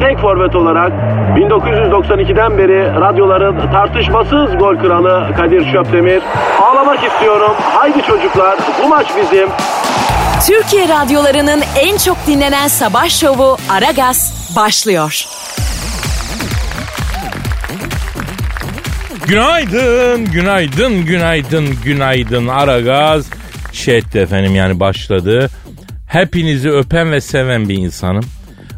tek forvet olarak 1992'den beri radyoların tartışmasız gol kralı Kadir Şöpdemir. Ağlamak istiyorum. Haydi çocuklar bu maç bizim. Türkiye radyolarının en çok dinlenen sabah şovu Aragaz başlıyor. Günaydın, günaydın, günaydın, günaydın. Aragaz şeht efendim yani başladı. Hepinizi öpen ve seven bir insanım.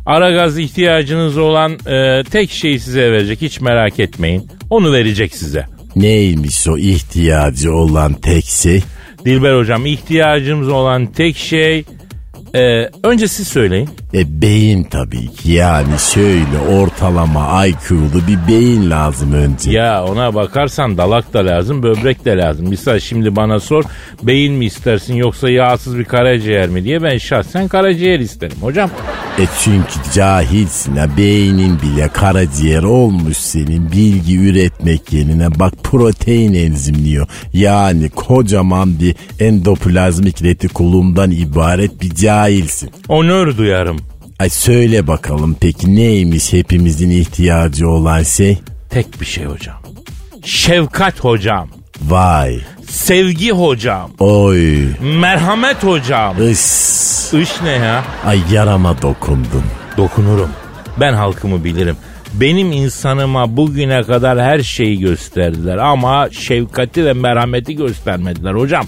Aragaz ihtiyacınız olan e, tek şeyi size verecek hiç merak etmeyin. Onu verecek size. Neymiş o ihtiyacı olan tek şey? Dilber hocam ihtiyacımız olan tek şey e, önce siz söyleyin. E beyin tabii ki yani şöyle ortalama IQ'lu bir beyin lazım önce. Ya ona bakarsan dalak da lazım, böbrek de lazım. Misal şimdi bana sor beyin mi istersin yoksa yağsız bir karaciğer mi diye ben şahsen karaciğer isterim hocam. E çünkü cahilsin ha beynin bile karaciğer olmuş senin bilgi üretmek yerine bak protein enzimliyor. Yani kocaman bir endoplazmik retikulumdan ibaret bir cahilsin. Onur duyarım. Ay söyle bakalım peki neymiş hepimizin ihtiyacı olan şey? Tek bir şey hocam. Şefkat hocam. Vay. Sevgi hocam. Oy. Merhamet hocam. Is. Iş ne ya? Ay yarama dokundun. Dokunurum. Ben halkımı bilirim. Benim insanıma bugüne kadar her şeyi gösterdiler ama şefkati ve merhameti göstermediler hocam.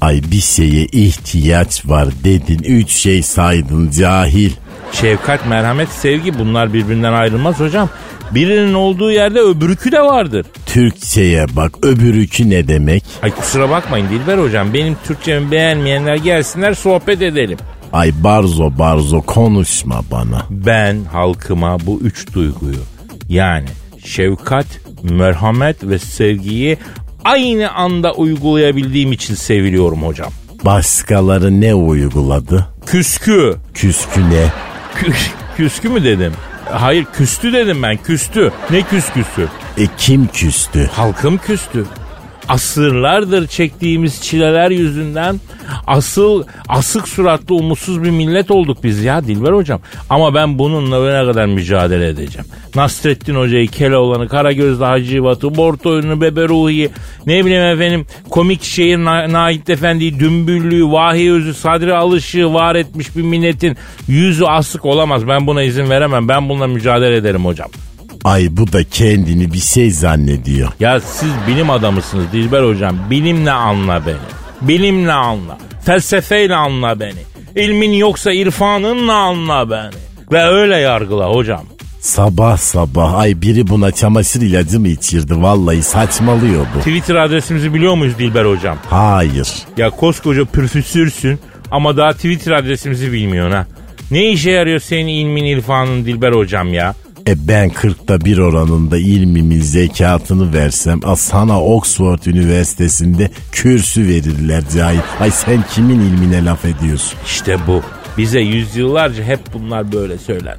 Ay bir şeye ihtiyaç var dedin. Üç şey saydın cahil. Şefkat, merhamet, sevgi bunlar birbirinden ayrılmaz hocam. Birinin olduğu yerde öbürükü de vardır. Türkçeye bak öbürükü ne demek? Ay kusura bakmayın Dilber hocam benim Türkçemi beğenmeyenler gelsinler sohbet edelim. Ay barzo barzo konuşma bana. Ben halkıma bu üç duyguyu yani şefkat, merhamet ve sevgiyi aynı anda uygulayabildiğim için seviliyorum hocam. Başkaları ne uyguladı? Küskü. Küskü ne? Kü- küskü mü dedim? Hayır küstü dedim ben küstü. Ne küsküsü? E kim küstü? Halkım küstü. Asırlardır çektiğimiz çileler yüzünden asıl asık suratlı umutsuz bir millet olduk biz ya Dilber hocam. Ama ben bununla öne kadar mücadele edeceğim. Nasrettin Hoca'yı, Keloğlan'ı, Karagözlü Hacivat'ı, Bortoyun'u, Bebe Ruhi'yi, ne bileyim efendim komik şehir Na- Efendi'yi, Dümbüllü'yü, Vahiy Özü, Sadri Alışık'ı var etmiş bir milletin yüzü asık olamaz. Ben buna izin veremem. Ben bununla mücadele ederim hocam. Ay bu da kendini bir şey zannediyor. Ya siz bilim adamısınız Dilber hocam. Bilimle anla beni. Bilimle anla. Felsefeyle anla beni. İlmin yoksa irfanınla anla beni. Ve öyle yargıla hocam. Sabah sabah ay biri buna çamaşır ilacı mı içirdi? Vallahi saçmalıyor bu. Twitter adresimizi biliyor muyuz Dilber hocam? Hayır. Ya koskoca profesörsün ama daha Twitter adresimizi bilmiyorsun ha. Ne işe yarıyor senin ilmin irfanın Dilber hocam ya? E ben 40'ta bir oranında ilmimin zekatını versem a sana Oxford Üniversitesi'nde kürsü verirler cahil. Ay sen kimin ilmine laf ediyorsun? İşte bu. Bize yüzyıllarca hep bunlar böyle söylendi.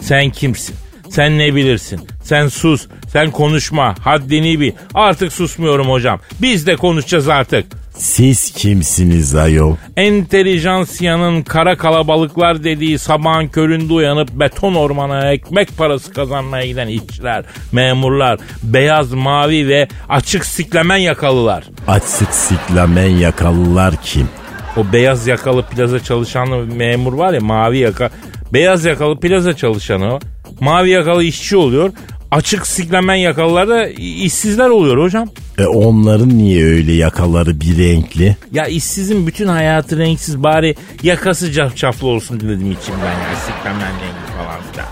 Sen kimsin? Sen ne bilirsin? Sen sus. Sen konuşma. Haddini bil. Artık susmuyorum hocam. Biz de konuşacağız artık. Siz kimsiniz ayol? Entelijansiyanın kara kalabalıklar dediği sabahın köründe uyanıp beton ormana ekmek parası kazanmaya giden işçiler, memurlar, beyaz, mavi ve açık siklemen yakalılar. Açık siklamen yakalılar kim? O beyaz yakalı plaza çalışan memur var ya mavi yaka. Beyaz yakalı plaza çalışanı o. Mavi yakalı işçi oluyor. Açık siklemen yakalılar da işsizler oluyor hocam. E onların niye öyle yakaları bir renkli? Ya işsizin bütün hayatı renksiz bari yakası cafcaflı olsun dedim içimden ya siklemen rengi falan filan.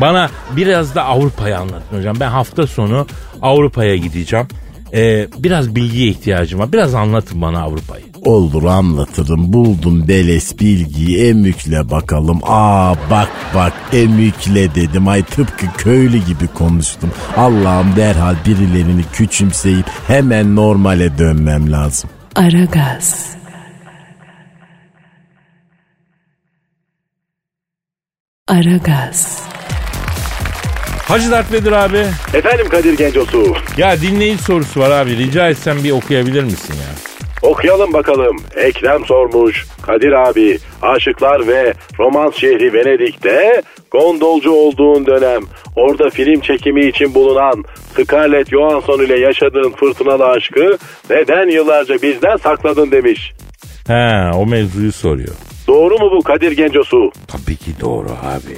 Bana biraz da Avrupa'yı anlatın hocam. Ben hafta sonu Avrupa'ya gideceğim. Ee, biraz bilgiye ihtiyacım var. Biraz anlatın bana Avrupa'yı. Olur anlatırım. Buldum beles bilgiyi emükle bakalım. Aa bak bak emükle dedim. Ay tıpkı köylü gibi konuştum. Allah'ım derhal birilerini küçümseyip hemen normale dönmem lazım. Aragaz. Aragaz. Hacı Dert Vedir abi. Efendim Kadir Gencosu. Ya dinleyici sorusu var abi. Rica etsem bir okuyabilir misin ya? Okuyalım bakalım. Ekrem sormuş. Kadir abi, aşıklar ve romans şehri Venedik'te gondolcu olduğun dönem orada film çekimi için bulunan Scarlett Johansson ile yaşadığın fırtınalı aşkı neden yıllarca bizden sakladın demiş. He o mevzuyu soruyor. Doğru mu bu Kadir Gencosu? Tabii ki doğru abi.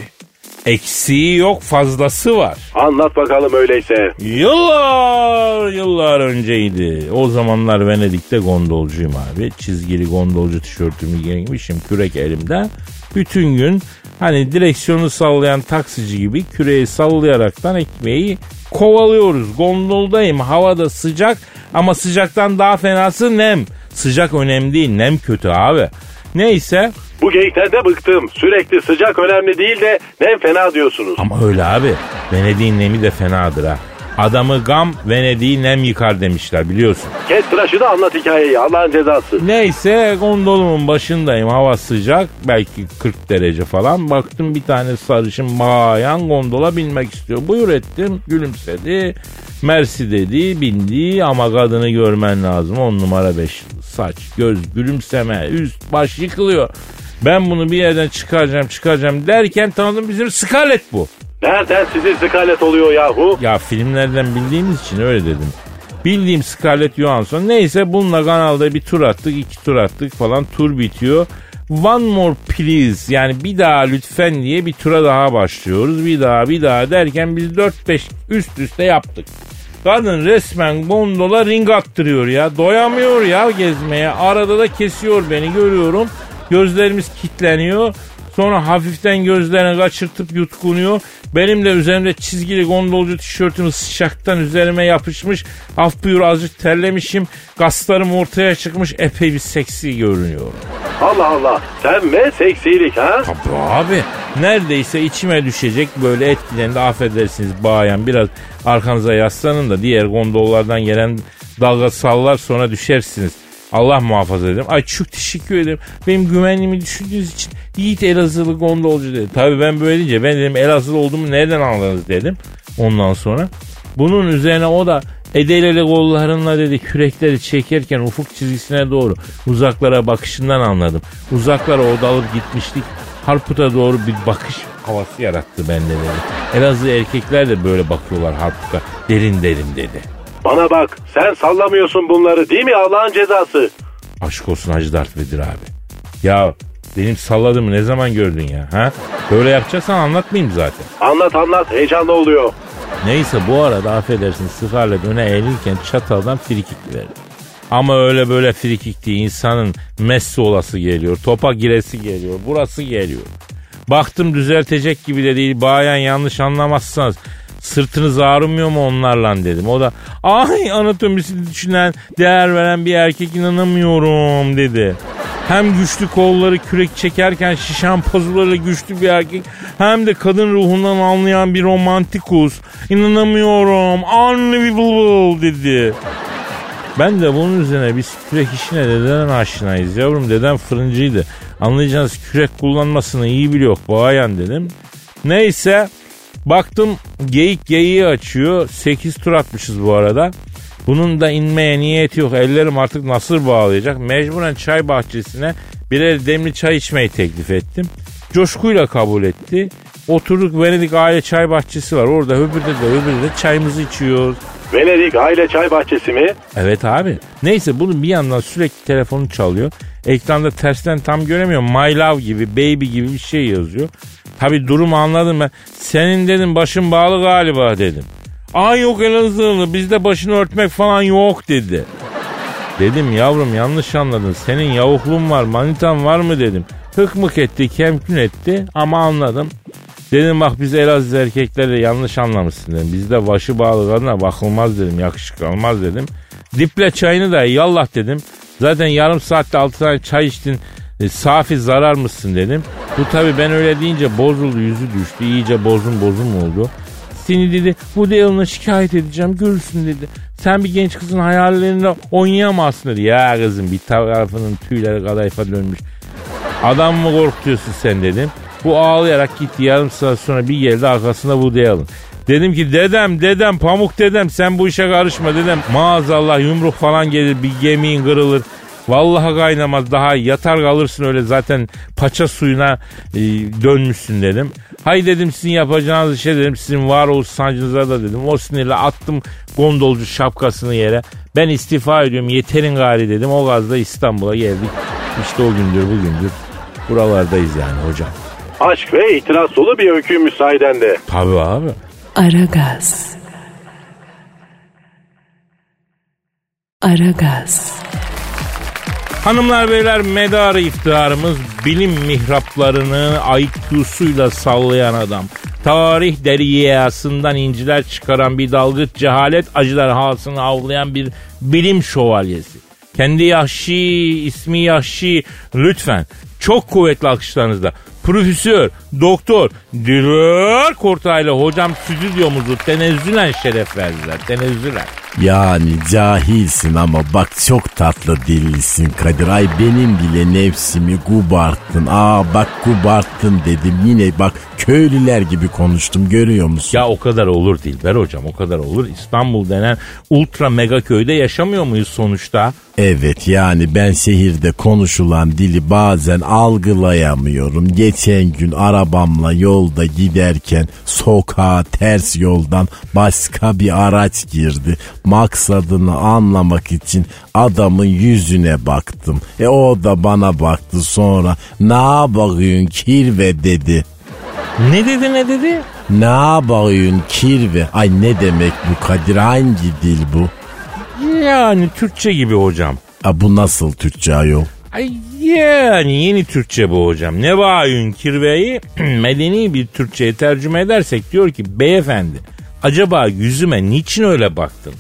Eksiği yok fazlası var. Anlat bakalım öyleyse. Yıllar yıllar önceydi. O zamanlar Venedik'te gondolcuyum abi. Çizgili gondolcu tişörtümü giymişim kürek elimde. Bütün gün hani direksiyonu sallayan taksici gibi küreği sallayaraktan ekmeği kovalıyoruz. Gondoldayım havada sıcak ama sıcaktan daha fenası nem. Sıcak önemli değil nem kötü abi. Neyse Bu geyiklerden bıktım. Sürekli sıcak önemli değil de nem fena diyorsunuz. ama öyle abi. Venedik'in nemi de fenadır ha. Adamı gam Venedik'i nem yıkar demişler biliyorsun. Kes tıraşı da anlat hikayeyi Allah'ın cezası. Neyse gondolumun başındayım hava sıcak belki 40 derece falan. Baktım bir tane sarışın bayan gondola binmek istiyor. Buyur ettim gülümsedi. Mersi dedi bindi ama kadını görmen lazım. 10 numara 5 saç göz gülümseme üst baş yıkılıyor. Ben bunu bir yerden çıkaracağım çıkaracağım derken tanıdım bizim Scarlett bu. Nereden sizin sıkalet oluyor yahu? Ya filmlerden bildiğimiz için öyle dedim. Bildiğim Scarlett Johansson. Neyse bununla kanalda bir tur attık, iki tur attık falan. Tur bitiyor. One more please yani bir daha lütfen diye bir tura daha başlıyoruz. Bir daha bir daha derken biz 4-5 üst üste yaptık. Kadın resmen gondola ring attırıyor ya. Doyamıyor ya gezmeye. Arada da kesiyor beni görüyorum. Gözlerimiz kitleniyor. Sonra hafiften gözlerine kaçırtıp yutkunuyor. Benim de üzerimde çizgili gondolcu tişörtüm sıcaktan üzerime yapışmış. Af buyur azıcık terlemişim. Kaslarım ortaya çıkmış. Epey bir seksi görünüyor. Allah Allah. Sen ve seksilik ha? Tabii abi. Neredeyse içime düşecek böyle etkilendi affedersiniz bayan. Biraz arkanıza yaslanın da diğer gondollardan gelen dalga sallar sonra düşersiniz. Allah muhafaza ederim. Ay çok teşekkür ederim. Benim güvenliğimi düşündüğünüz için Yiğit Elazığlı gondolcu dedi. Tabii ben böyle deyince ben dedim Elazığlı olduğumu nereden anladınız dedim. Ondan sonra. Bunun üzerine o da Edeleli kollarınla dedi kürekleri çekerken ufuk çizgisine doğru uzaklara bakışından anladım. Uzaklara odalıp gitmiştik. Harput'a doğru bir bakış havası yarattı bende dedi. Elazığ erkekler de böyle bakıyorlar Harput'a derin derin dedi. Bana bak sen sallamıyorsun bunları değil mi Allah'ın cezası? Aşk olsun Hacı Dert Vedir abi. Ya benim salladığımı ne zaman gördün ya? Ha? Böyle yapacaksan anlatmayayım zaten. Anlat anlat heyecanlı oluyor. Neyse bu arada affedersin Scarlett öne eğilirken çataldan frikik verdi. Ama öyle böyle frikik değil insanın Messi olası geliyor. Topa giresi geliyor. Burası geliyor. Baktım düzeltecek gibi de değil. Bayan yanlış anlamazsanız sırtınız ağrımıyor mu onlarla dedim. O da ay anatomisini düşünen değer veren bir erkek inanamıyorum dedi. Hem güçlü kolları kürek çekerken şişen pazularıyla güçlü bir erkek hem de kadın ruhundan anlayan bir romantikus. İnanamıyorum unbelievable dedi. Ben de bunun üzerine biz kürek işine dededen aşinayız yavrum. Dedem fırıncıydı. Anlayacağınız kürek kullanmasını iyi biliyor bayan dedim. Neyse baktım geyik geyiği açıyor. 8 tur atmışız bu arada. Bunun da inmeye niyeti yok. Ellerim artık nasır bağlayacak. Mecburen çay bahçesine birer demli çay içmeyi teklif ettim. Coşkuyla kabul etti. Oturduk Venedik aile çay bahçesi var. Orada öbürde de öbürde de çayımızı içiyoruz. Venedik aile çay bahçesi mi? Evet abi. Neyse bunun bir yandan sürekli telefonu çalıyor. Ekranda tersten tam göremiyorum. My love gibi, baby gibi bir şey yazıyor. Tabi durumu anladım ben. Senin dedim başın bağlı galiba dedim. Ay yok Elazığlı bizde başını örtmek falan yok dedi. Dedim yavrum yanlış anladın. Senin yavukluğun var manitan var mı dedim. Hık mık etti kemkün etti ama anladım. Dedim bak biz Elazığ erkekleri yanlış anlamışsın dedim. Bizde başı bağlı kadına bakılmaz dedim. Yakışık almaz dedim. Diple çayını da yallah dedim. Zaten yarım saatte altı tane çay içtin. E, safi zarar mısın dedim. Bu tabi ben öyle deyince bozuldu yüzü düştü. İyice bozun bozun oldu. Seni dedi bu Dale'ına şikayet edeceğim görürsün dedi. Sen bir genç kızın hayallerinde oynayamazsın dedi. Ya kızım bir tarafının tüyleri kadayıfa dönmüş. Adam mı korkutuyorsun sen dedim. Bu ağlayarak gitti yarım saat sonra bir geldi arkasında Woody Allen. Dedim ki dedem dedem pamuk dedem sen bu işe karışma dedem. Maazallah yumruk falan gelir bir gemiğin kırılır. Vallahi kaynamaz daha yatar kalırsın öyle zaten paça suyuna e, dönmüşsün dedim. Hay dedim sizin yapacağınız şey dedim sizin varoluş sancınıza da dedim. O sinirle attım gondolcu şapkasını yere. Ben istifa ediyorum yeterin gari dedim. O gazda İstanbul'a geldik. İşte o gündür bugündür buralardayız yani hocam. Aşk ve itiraz dolu bir öykü müsaadende. Tabii abi. Aragaz. Aragaz. Hanımlar beyler medarı iftiharımız bilim mihraplarını IQ'suyla sallayan adam. Tarih deriyasından inciler çıkaran bir dalgıç cehalet acılar hasını avlayan bir bilim şövalyesi. Kendi Yahşi, ismi Yahşi lütfen çok kuvvetli alkışlarınızla Profesör, doktor, Dilber Kortaylı hocam stüdyomuzu tenezzülen şeref verdiler. Tenezzülen. Yani cahilsin ama bak çok tatlı dillisin Kadir. Ay benim bile nefsimi gubarttın. Aa bak gubarttın dedim. Yine bak köylüler gibi konuştum görüyor musun? Ya o kadar olur Dilber hocam o kadar olur. İstanbul denen ultra mega köyde yaşamıyor muyuz sonuçta? Evet yani ben şehirde konuşulan dili bazen algılayamıyorum. Geçen gün arabamla yolda giderken sokağa ters yoldan başka bir araç girdi. Maksadını anlamak için adamın yüzüne baktım. E o da bana baktı sonra ne bakıyorsun kirve dedi. Ne dedi ne dedi? Ne bakıyorsun kirve? Ay ne demek bu Kadir hangi dil bu? Yani Türkçe gibi hocam. A, bu nasıl Türkçe ayol? Ay yani yeni Türkçe bu hocam. Ne bağıyın kirveyi medeni bir Türkçe'ye tercüme edersek diyor ki beyefendi acaba yüzüme niçin öyle baktın?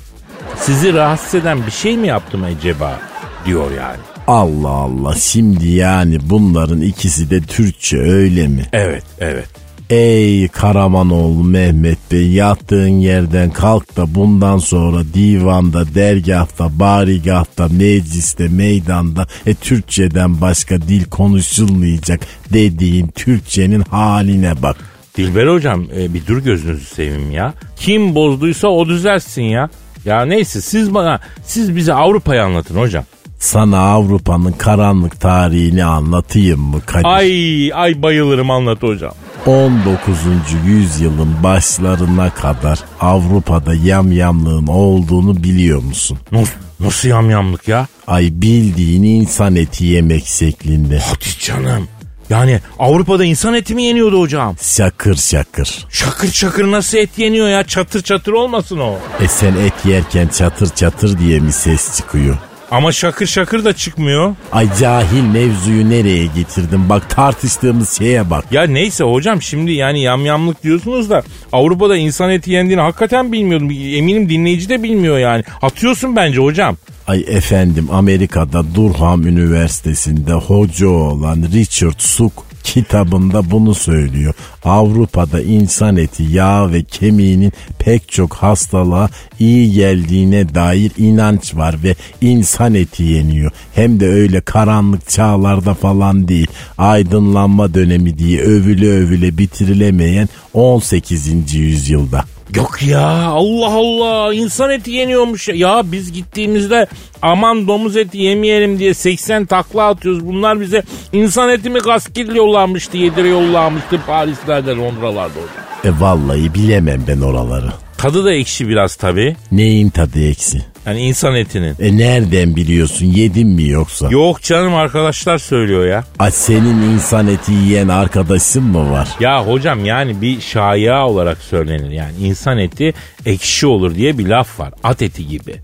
Sizi rahatsız eden bir şey mi yaptım acaba? Diyor yani. Allah Allah şimdi yani bunların ikisi de Türkçe öyle mi? Evet evet. Ey Karamanoğlu Mehmet Bey yattığın yerden kalk da bundan sonra divanda, dergahta, barigahta, mecliste, meydanda e, Türkçeden başka dil konuşulmayacak dediğin Türkçenin haline bak. Dilber hocam e, bir dur gözünüzü seveyim ya. Kim bozduysa o düzelsin ya. Ya neyse siz bana siz bize Avrupa'yı anlatın hocam. Sana Avrupa'nın karanlık tarihini anlatayım mı Kadir? Ay ay bayılırım anlat hocam. 19. yüzyılın başlarına kadar Avrupa'da yamyamlığın olduğunu biliyor musun? Nasıl, nasıl yamyamlık ya? Ay bildiğin insan eti yemek şeklinde. Hadi canım. Yani Avrupa'da insan eti mi yeniyordu hocam? Şakır şakır. Şakır şakır nasıl et yeniyor ya? Çatır çatır olmasın o. E sen et yerken çatır çatır diye mi ses çıkıyor? Ama şakır şakır da çıkmıyor. Ay cahil mevzuyu nereye getirdin? Bak tartıştığımız şeye bak. Ya neyse hocam şimdi yani yamyamlık diyorsunuz da Avrupa'da insan eti yendiğini hakikaten bilmiyordum. Eminim dinleyici de bilmiyor yani. Atıyorsun bence hocam. Ay efendim Amerika'da Durham Üniversitesi'nde hoca olan Richard Suk kitabında bunu söylüyor. Avrupa'da insan eti, yağ ve kemiğinin pek çok hastalığa iyi geldiğine dair inanç var ve insan eti yeniyor. Hem de öyle karanlık çağlarda falan değil. Aydınlanma dönemi diye övüle övüle bitirilemeyen 18. yüzyılda. Yok ya Allah Allah insan eti yeniyormuş ya. Ya biz gittiğimizde aman domuz eti yemeyelim diye 80 takla atıyoruz. Bunlar bize insan eti mi gaskil yollamıştı yedire yollamıştı Paris'lerde Londra'larda hocam. E vallahi bilemem ben oraları. Tadı da ekşi biraz tabii. Neyin tadı eksi? Yani insan etinin. E nereden biliyorsun yedin mi yoksa? Yok canım arkadaşlar söylüyor ya. A senin insan eti yiyen arkadaşın mı var? Ya hocam yani bir şaya olarak söylenir. Yani insan eti ekşi olur diye bir laf var. At eti gibi.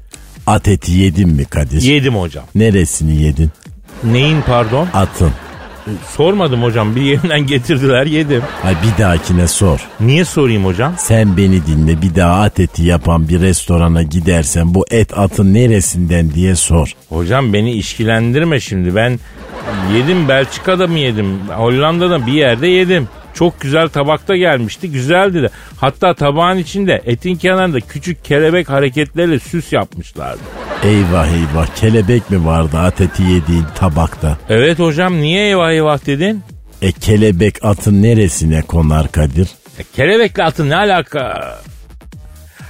At eti yedin mi Kadir? Yedim hocam. Neresini yedin? Neyin pardon? Atın. Sormadım hocam bir yerinden getirdiler yedim. Ay bir dahakine sor. Niye sorayım hocam? Sen beni dinle bir daha at eti yapan bir restorana gidersen bu et atın neresinden diye sor. Hocam beni işkilendirme şimdi ben yedim Belçika'da mı yedim Hollanda'da bir yerde yedim. Çok güzel tabakta gelmişti güzeldi de. Hatta tabağın içinde etin kenarında küçük kelebek hareketleriyle süs yapmışlardı. Eyvah eyvah kelebek mi vardı at eti yediğin tabakta? Evet hocam niye eyvah eyvah dedin? E kelebek atın neresine konar Kadir? E, kelebekle atın ne alaka?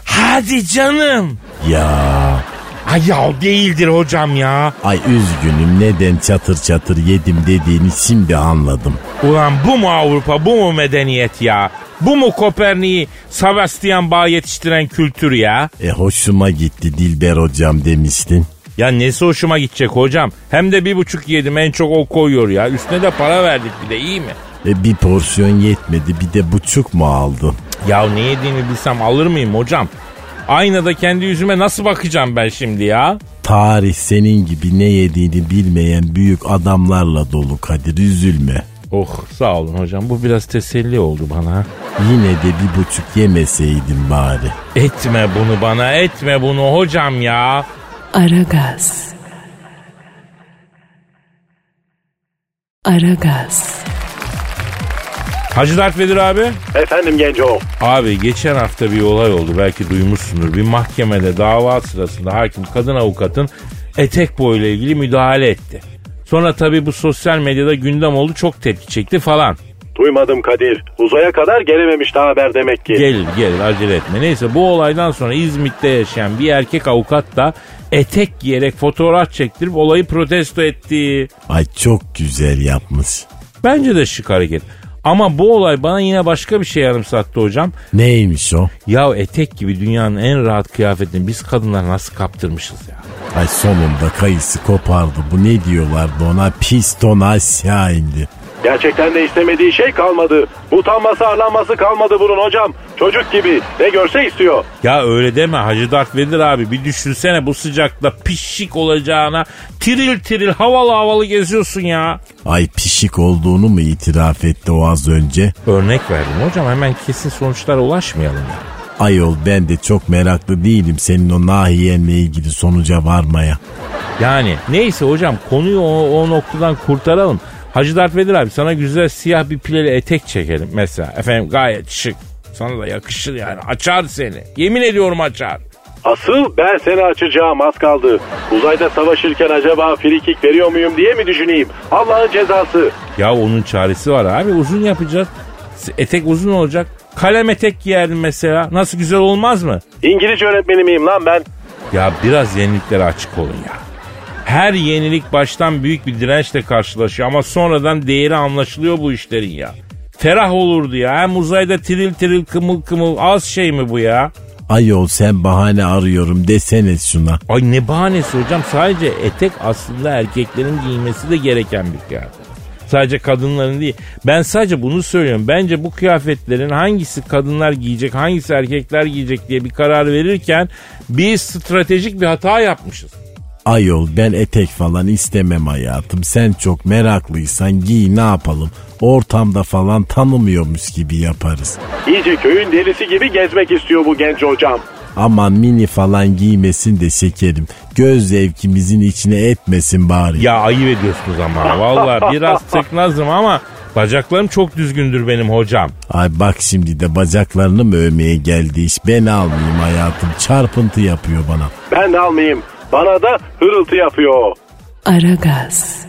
Hadi canım. Ya Ay ya değildir hocam ya. ay üzgünüm neden çatır çatır yedim dediğini şimdi anladım. Ulan bu mu Avrupa bu mu medeniyet ya? Bu mu Kopernik'i Sebastian Bach yetiştiren kültür ya? E hoşuma gitti Dilber hocam demiştin. Ya nesi hoşuma gidecek hocam? Hem de bir buçuk yedim en çok o koyuyor ya. Üstüne de para verdik bir de iyi mi? E bir porsiyon yetmedi bir de buçuk mu aldın? Ya ne yediğimi bilsem alır mıyım hocam? Aynada kendi yüzüme nasıl bakacağım ben şimdi ya? Tarih senin gibi ne yediğini bilmeyen büyük adamlarla dolu Kadir üzülme. Oh sağ olun hocam bu biraz teselli oldu bana. Yine de bir buçuk yemeseydin bari. Etme bunu bana etme bunu hocam ya. Aragaz. Aragaz. Hacı Dert Vedir abi. Efendim Genco. Abi geçen hafta bir olay oldu belki duymuşsundur. Bir mahkemede dava sırasında hakim kadın avukatın etek boyuyla ilgili müdahale etti. Sonra tabii bu sosyal medyada gündem oldu çok tepki çekti falan. Duymadım Kadir. Uzaya kadar gelememiş daha haber demek ki. Gelir gelir acele etme. Neyse bu olaydan sonra İzmit'te yaşayan bir erkek avukat da etek giyerek fotoğraf çektirip olayı protesto etti. Ay çok güzel yapmış. Bence de şık hareket. Ama bu olay bana yine başka bir şey yarımsattı hocam. Neymiş o? Ya etek gibi dünyanın en rahat kıyafetini biz kadınlar nasıl kaptırmışız ya. Ay sonunda kayısı kopardı. Bu ne diyorlardı ona? Piston aşağı indi. Gerçekten de istemediği şey kalmadı. Utanması arlanması kalmadı bunun hocam. Çocuk gibi ne görse istiyor. Ya öyle deme Hacı Dert Vedir abi bir düşünsene bu sıcakta pişik olacağına tiril tiril havalı havalı geziyorsun ya. Ay pişik olduğunu mu itiraf etti o az önce? Örnek verdim hocam hemen kesin sonuçlara ulaşmayalım ya. Ayol ben de çok meraklı değilim senin o nahiyenle ilgili sonuca varmaya. Yani neyse hocam konuyu o, o noktadan kurtaralım. Hacı Dert Vedir abi sana güzel siyah bir pileli etek çekelim mesela. Efendim gayet şık. Sana da yakışır yani. Açar seni. Yemin ediyorum açar. Asıl ben seni açacağım az kaldı. Uzayda savaşırken acaba frikik veriyor muyum diye mi düşüneyim? Allah'ın cezası. Ya onun çaresi var abi. Uzun yapacağız. Etek uzun olacak. Kalem etek giyerdin mesela. Nasıl güzel olmaz mı? İngilizce öğretmeni miyim lan ben? Ya biraz yeniliklere açık olun ya. Her yenilik baştan büyük bir dirençle karşılaşıyor ama sonradan değeri anlaşılıyor bu işlerin ya. Ferah olurdu ya. Hem uzayda tiril tiril kımıl kımıl az şey mi bu ya? Ayol sen bahane arıyorum desene şuna. Ay ne bahanesi hocam sadece etek aslında erkeklerin giymesi de gereken bir kıyafet. Sadece kadınların değil. Ben sadece bunu söylüyorum. Bence bu kıyafetlerin hangisi kadınlar giyecek, hangisi erkekler giyecek diye bir karar verirken biz stratejik bir hata yapmışız. Ayol ben etek falan istemem hayatım. Sen çok meraklıysan giy ne yapalım. Ortamda falan tanımıyormuş gibi yaparız. İyice köyün delisi gibi gezmek istiyor bu genç hocam. Aman mini falan giymesin de şekerim. Göz zevkimizin içine etmesin bari. Ya ayıp ediyorsunuz ama. Vallahi biraz tıknazım ama bacaklarım çok düzgündür benim hocam. Ay bak şimdi de bacaklarını mı övmeye geldi iş. Ben almayayım hayatım. Çarpıntı yapıyor bana. Ben de almayayım. Bana da hırıltı yapıyor. Aragaz.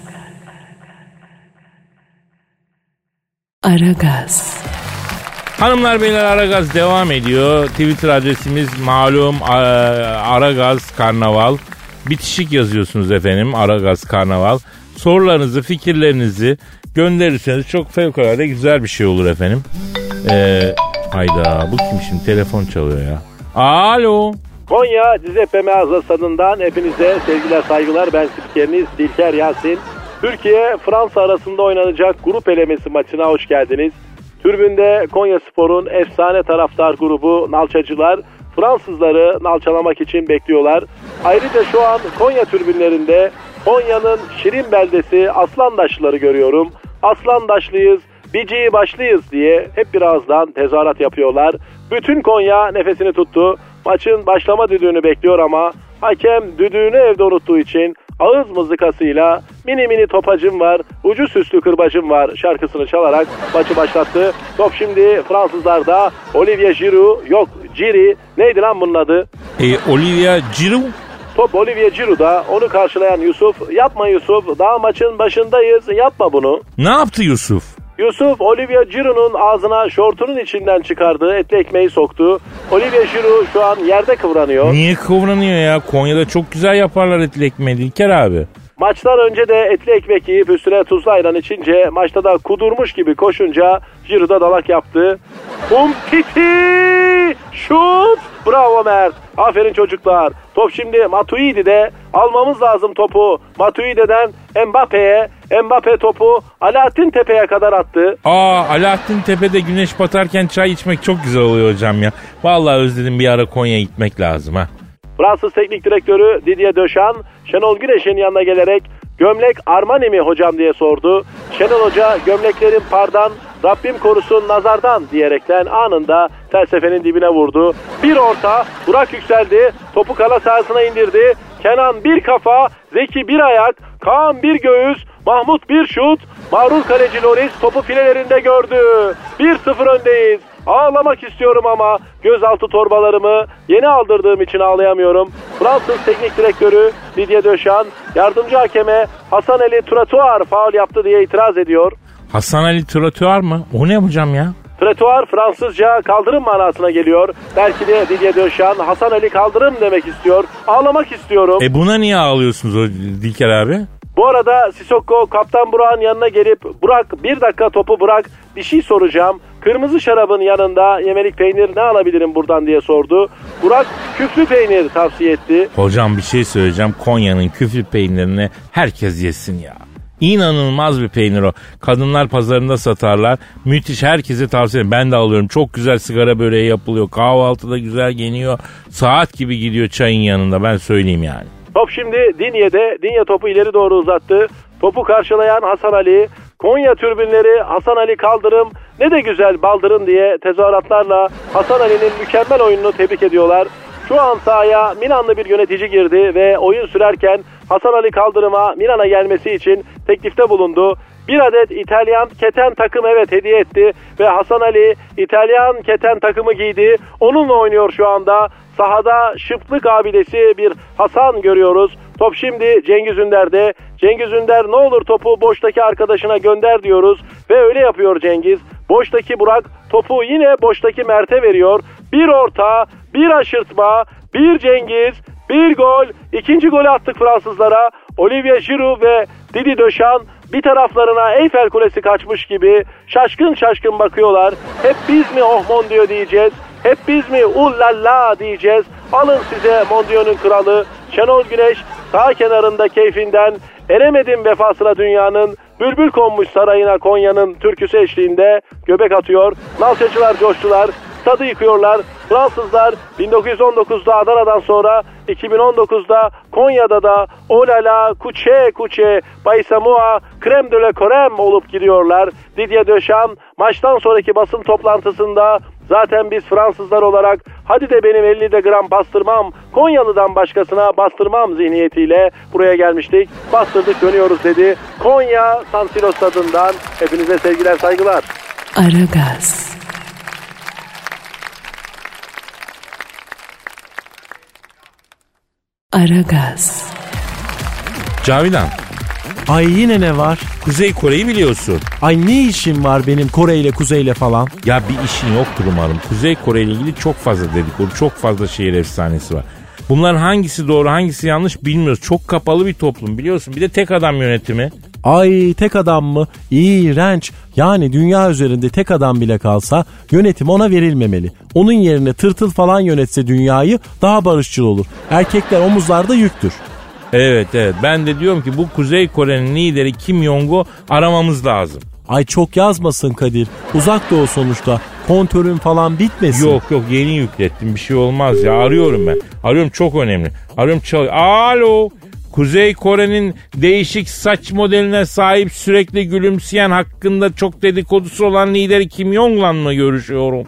Aragaz. Hanımlar beyler Aragaz devam ediyor. Twitter adresimiz malum a- Aragaz Karnaval. Bitişik yazıyorsunuz efendim Aragaz Karnaval. Sorularınızı, fikirlerinizi gönderirseniz çok fevkalade güzel bir şey olur efendim. Ee, hayda bu kim şimdi telefon çalıyor ya. Alo. Konya Cizeppe Meazza stadından hepinize sevgiler saygılar. Ben spikeriniz Dilker Yasin. Türkiye Fransa arasında oynanacak grup elemesi maçına hoş geldiniz. Türbünde Konya Spor'un efsane taraftar grubu Nalçacılar Fransızları nalçalamak için bekliyorlar. Ayrıca şu an Konya türbünlerinde Konya'nın Şirin beldesi Aslandaşlıları görüyorum. Aslandaşlıyız, Biciyi başlıyız diye hep bir ağızdan tezahürat yapıyorlar. Bütün Konya nefesini tuttu. Maçın başlama düdüğünü bekliyor ama hakem düdüğünü evde unuttuğu için ağız mızıkasıyla mini mini topacım var, ucu süslü kırbacım var şarkısını çalarak maçı başlattı. Top şimdi Fransızlarda Olivier Giroud yok Giri neydi lan bunun adı? E, Olivia Giroud Top Olivier Giroud'da onu karşılayan Yusuf yapma Yusuf daha maçın başındayız yapma bunu. ne yaptı Yusuf? Yusuf Olivier Giroud'un ağzına şortunun içinden çıkardığı etli ekmeği soktu. Olivier Giroud şu an yerde kıvranıyor. Niye kıvranıyor ya? Konya'da çok güzel yaparlar etli ekmeği İlker abi. Maçtan önce de etli ekmek yiyip üstüne tuzlu ayran içince maçta da kudurmuş gibi koşunca Giroud'a dalak yaptı. Umtiti! Şut! Bravo Mert. Aferin çocuklar. Top şimdi Matuidi'de. Almamız lazım topu. Matuidi'den Mbappe'ye. Mbappe topu Alaaddin Tepe'ye kadar attı. Aa Alaaddin Tepe'de güneş batarken çay içmek çok güzel oluyor hocam ya. Vallahi özledim bir ara Konya'ya gitmek lazım ha. Fransız teknik direktörü Didier Deschamps, Şenol Güneş'in yanına gelerek gömlek Armani mi hocam diye sordu. Şenol Hoca gömleklerin pardan, Rabbim korusun nazardan diyerekten anında felsefenin dibine vurdu. Bir orta, Burak yükseldi, topu kala sahasına indirdi. Kenan bir kafa, Zeki bir ayak, Kaan bir göğüs, Mahmut bir şut, mağrur kaleci Loris topu filelerinde gördü. 1-0 öndeyiz. Ağlamak istiyorum ama gözaltı torbalarımı yeni aldırdığım için ağlayamıyorum. Fransız teknik direktörü Didier Deschamps yardımcı hakeme Hasan Ali Tratuar faul yaptı diye itiraz ediyor. Hasan Ali Trotuar mı? O ne hocam ya? Tratuar Fransızca kaldırım manasına geliyor. Belki de Didier Deschamps Hasan Ali kaldırım demek istiyor. Ağlamak istiyorum. E buna niye ağlıyorsunuz o Dilker abi? Bu arada Sissoko kaptan Burak'ın yanına gelip Burak bir dakika topu bırak bir şey soracağım. Kırmızı şarabın yanında yemelik peynir ne alabilirim buradan diye sordu. Burak küflü peynir tavsiye etti. Hocam bir şey söyleyeceğim. Konya'nın küflü peynirini herkes yesin ya. İnanılmaz bir peynir o. Kadınlar pazarında satarlar. Müthiş herkese tavsiye ederim. Ben de alıyorum. Çok güzel sigara böreği yapılıyor. Kahvaltıda güzel yeniyor. Saat gibi gidiyor çayın yanında ben söyleyeyim yani. Top şimdi Dinye'de. Dinye topu ileri doğru uzattı. Topu karşılayan Hasan Ali. Konya türbünleri Hasan Ali kaldırım ne de güzel baldırın diye tezahüratlarla Hasan Ali'nin mükemmel oyununu tebrik ediyorlar. Şu an sahaya Milanlı bir yönetici girdi ve oyun sürerken Hasan Ali Kaldırım'a Milan'a gelmesi için teklifte bulundu. Bir adet İtalyan keten takım evet hediye etti ve Hasan Ali İtalyan keten takımı giydi. Onunla oynuyor şu anda. Sahada şıplık abidesi bir Hasan görüyoruz. Top şimdi Cengiz Ünder'de. Cengiz Ünder ne olur topu boştaki arkadaşına gönder diyoruz. Ve öyle yapıyor Cengiz. Boştaki Burak topu yine boştaki Mert'e veriyor. Bir orta, bir aşırtma, bir Cengiz, bir gol. İkinci golü attık Fransızlara. Olivier Giroud ve Didi Deschamps bir taraflarına Eyfel Kulesi kaçmış gibi şaşkın şaşkın bakıyorlar. Hep biz mi oh mon diyor diyeceğiz. Hep biz mi ullalla diyeceğiz. Alın size Mondio'nun kralı Şenol Güneş sağ kenarında keyfinden eremedim vefasına dünyanın bülbül konmuş sarayına Konya'nın türküsü eşliğinde göbek atıyor. Nalçacılar coştular. Stadı yıkıyorlar. Fransızlar 1919'da Adana'dan sonra 2019'da Konya'da da olala kuçe kuçe baysamua krem de la krem olup gidiyorlar. Didier Deschamps maçtan sonraki basın toplantısında Zaten biz Fransızlar olarak hadi de benim 50 de gram bastırmam Konyalı'dan başkasına bastırmam zihniyetiyle buraya gelmiştik. Bastırdık dönüyoruz dedi. Konya San Siro stadından hepinize sevgiler saygılar. Aragaz. Aragaz. Cavidan Ay yine ne var? Kuzey Kore'yi biliyorsun. Ay ne işim var benim Kore ile Kuzey ile falan? Ya bir işin yoktur umarım. Kuzey Kore ile ilgili çok fazla dedikodu, çok fazla şehir efsanesi var. Bunların hangisi doğru hangisi yanlış bilmiyoruz. Çok kapalı bir toplum biliyorsun. Bir de tek adam yönetimi. Ay tek adam mı? İğrenç. Yani dünya üzerinde tek adam bile kalsa yönetim ona verilmemeli. Onun yerine tırtıl falan yönetse dünyayı daha barışçıl olur. Erkekler omuzlarda yüktür. Evet evet ben de diyorum ki bu Kuzey Kore'nin lideri Kim Jong-un aramamız lazım. Ay çok yazmasın Kadir. Uzak doğu sonuçta. Kontörün falan bitmesin. Yok yok yeni yüklettim bir şey olmaz ya arıyorum ben. Arıyorum çok önemli. Arıyorum çal. Alo Kuzey Kore'nin değişik saç modeline sahip sürekli gülümseyen hakkında çok dedikodusu olan lideri Kim Jong-un'la mı görüşüyorum?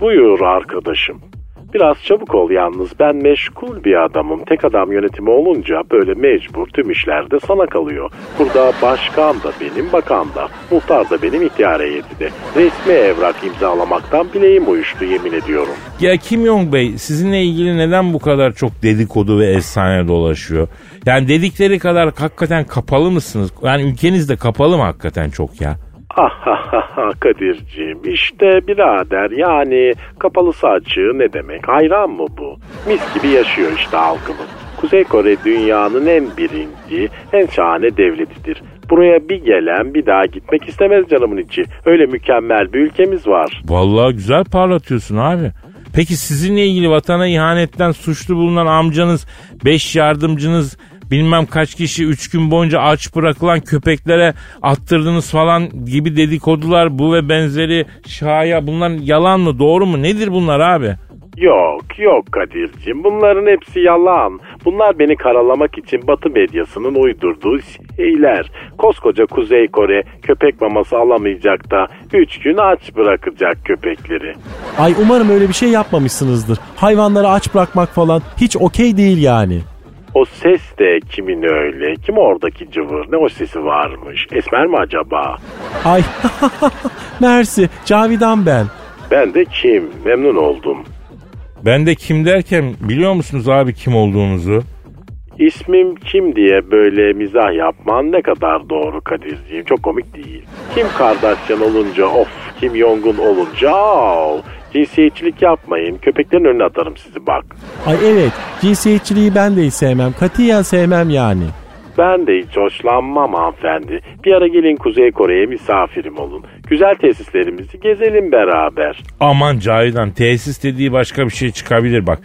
Buyur arkadaşım. Biraz çabuk ol yalnız ben meşgul bir adamım. Tek adam yönetimi olunca böyle mecbur tüm işlerde sana kalıyor. Burada başkan da benim, bakan da, muhtar da benim ihtiyar heyeti de. Resmi evrak imzalamaktan bileğim uyuştu yemin ediyorum. Ya Kim Jong Bey sizinle ilgili neden bu kadar çok dedikodu ve efsane dolaşıyor? Yani dedikleri kadar hakikaten kapalı mısınız? Yani ülkeniz de kapalı mı hakikaten çok ya? Ah Kadir'ciğim işte birader yani kapalısı açığı ne demek hayran mı bu? Mis gibi yaşıyor işte halkımız. Kuzey Kore dünyanın en birinci, en şahane devletidir. Buraya bir gelen bir daha gitmek istemez canımın içi. Öyle mükemmel bir ülkemiz var. Vallahi güzel parlatıyorsun abi. Peki sizinle ilgili vatana ihanetten suçlu bulunan amcanız, beş yardımcınız, bilmem kaç kişi üç gün boyunca aç bırakılan köpeklere attırdınız falan gibi dedikodular bu ve benzeri şaya bunlar yalan mı doğru mu nedir bunlar abi? Yok yok Kadir'cim bunların hepsi yalan. Bunlar beni karalamak için Batı medyasının uydurduğu şeyler. Koskoca Kuzey Kore köpek maması alamayacak da 3 gün aç bırakacak köpekleri. Ay umarım öyle bir şey yapmamışsınızdır. Hayvanları aç bırakmak falan hiç okey değil yani. O ses de kimin öyle? Kim oradaki cıvır? Ne o sesi varmış? Esmer mi acaba? Ay Mersi Cavidan ben. Ben de kim? Memnun oldum. Ben de kim derken biliyor musunuz abi kim olduğunuzu? İsmim kim diye böyle mizah yapman ne kadar doğru Kadir'ciğim. Çok komik değil. Kim Kardashian olunca of, Kim Jong-un olunca av. Cinsiyetçilik yapmayın. Köpeklerin önüne atarım sizi bak. Ay evet cinsiyetçiliği ben de hiç sevmem. Katiyen sevmem yani. Ben de hiç hoşlanmam hanımefendi. Bir ara gelin Kuzey Kore'ye misafirim olun. Güzel tesislerimizi gezelim beraber. Aman Cahidan tesis dediği başka bir şey çıkabilir bak.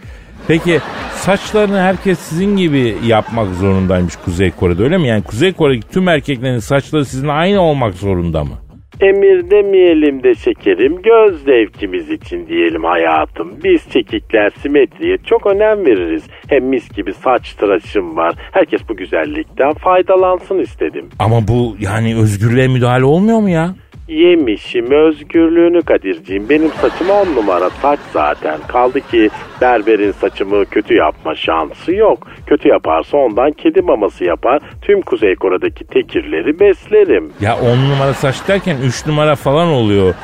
Peki saçlarını herkes sizin gibi yapmak zorundaymış Kuzey Kore'de öyle mi? Yani Kuzey Kore'deki tüm erkeklerin saçları sizin aynı olmak zorunda mı? Emir demeyelim de şekerim, göz zevkimiz için diyelim hayatım. Biz çekikler simetriye çok önem veririz. Hem mis gibi saç tıraşım var. Herkes bu güzellikten faydalansın istedim. Ama bu yani özgürlüğe müdahale olmuyor mu ya? Yemişim özgürlüğünü Kadir'ciğim. Benim saçım on numara saç zaten. Kaldı ki berberin saçımı kötü yapma şansı yok. Kötü yaparsa ondan kedi maması yapar. Tüm Kuzey Kore'deki tekirleri beslerim. Ya on numara saç derken üç numara falan oluyor.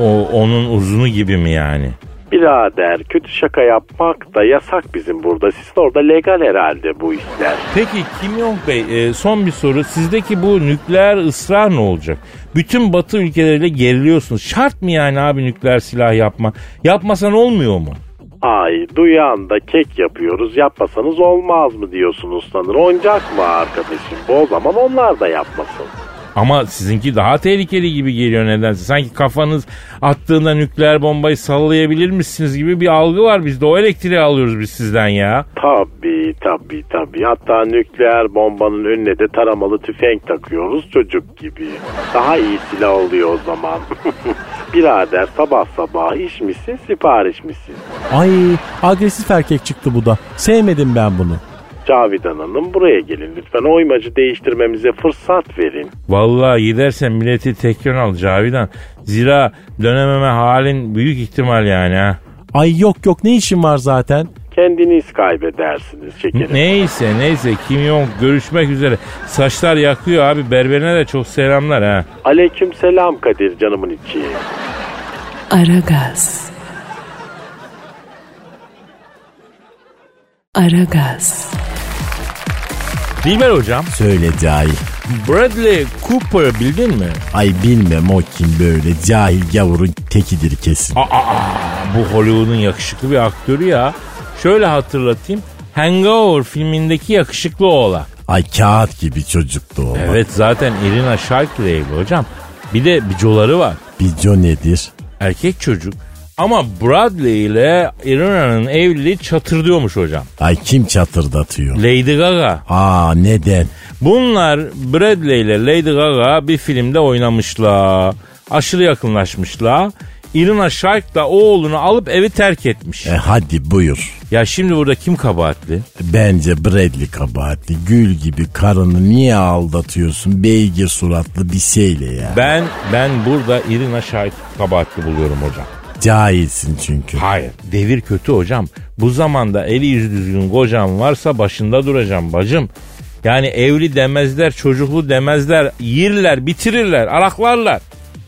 O onun uzunu gibi mi yani? Birader kötü şaka yapmak da yasak bizim burada. Sizin orada legal herhalde bu işler. Peki Kim Jong Bey e, son bir soru. Sizdeki bu nükleer ısrar ne olacak? Bütün batı ülkeleriyle geriliyorsunuz. Şart mı yani abi nükleer silah yapma? Yapmasan olmuyor mu? Ay duyan da kek yapıyoruz yapmasanız olmaz mı diyorsunuz sanır. Oyuncak mı arkadaşım? O zaman onlar da yapmasın. Ama sizinki daha tehlikeli gibi geliyor nedense. Sanki kafanız attığında nükleer bombayı sallayabilir misiniz gibi bir algı var bizde. O elektriği alıyoruz biz sizden ya. Tabii tabii tabii. Hatta nükleer bombanın önüne de taramalı tüfek takıyoruz çocuk gibi. Daha iyi silah oluyor o zaman. Birader sabah sabah iş misin sipariş misin? Ay agresif erkek çıktı bu da. Sevmedim ben bunu. Cavidan Hanım buraya gelin lütfen oymacı değiştirmemize fırsat verin. Vallahi gidersen milleti tekrar al Cavidan. Zira dönememe halin büyük ihtimal yani ha. Ay yok yok ne işin var zaten? Kendiniz kaybedersiniz şekerim. Neyse neyse Kim Jong görüşmek üzere. Saçlar yakıyor abi berberine de çok selamlar ha. Aleyküm selam Kadir canımın içi. Aragaz. Aragaz. Dilber hocam Söyle cahil. Bradley Cooper bildin mi? Ay bilmem o kim böyle cahil gavurun tekidir kesin. Aa, aa, bu Hollywood'un yakışıklı bir aktörü ya. Şöyle hatırlatayım. Hangover filmindeki yakışıklı oğlan. Ay kağıt gibi çocuktu o. Evet zaten Irina Shayk hocam. Bir de bicoları var. Bico nedir? Erkek çocuk. Ama Bradley ile Irina'nın evliliği çatırdıyormuş hocam. Ay kim çatırdatıyor? Lady Gaga. Aa neden? Bunlar Bradley ile Lady Gaga bir filmde oynamışlar. Aşırı yakınlaşmışlar. Irina Shayk da oğlunu alıp evi terk etmiş. E hadi buyur. Ya şimdi burada kim kabahatli? Bence Bradley kabahatli. Gül gibi karını niye aldatıyorsun? Beygir suratlı bir şeyle ya. Ben ben burada Irina Shayk kabahatli buluyorum hocam. Cahilsin çünkü. Hayır. Devir kötü hocam. Bu zamanda eli yüzü düzgün kocam varsa başında duracağım bacım. Yani evli demezler, çocuklu demezler, yirler, bitirirler, araklarlar.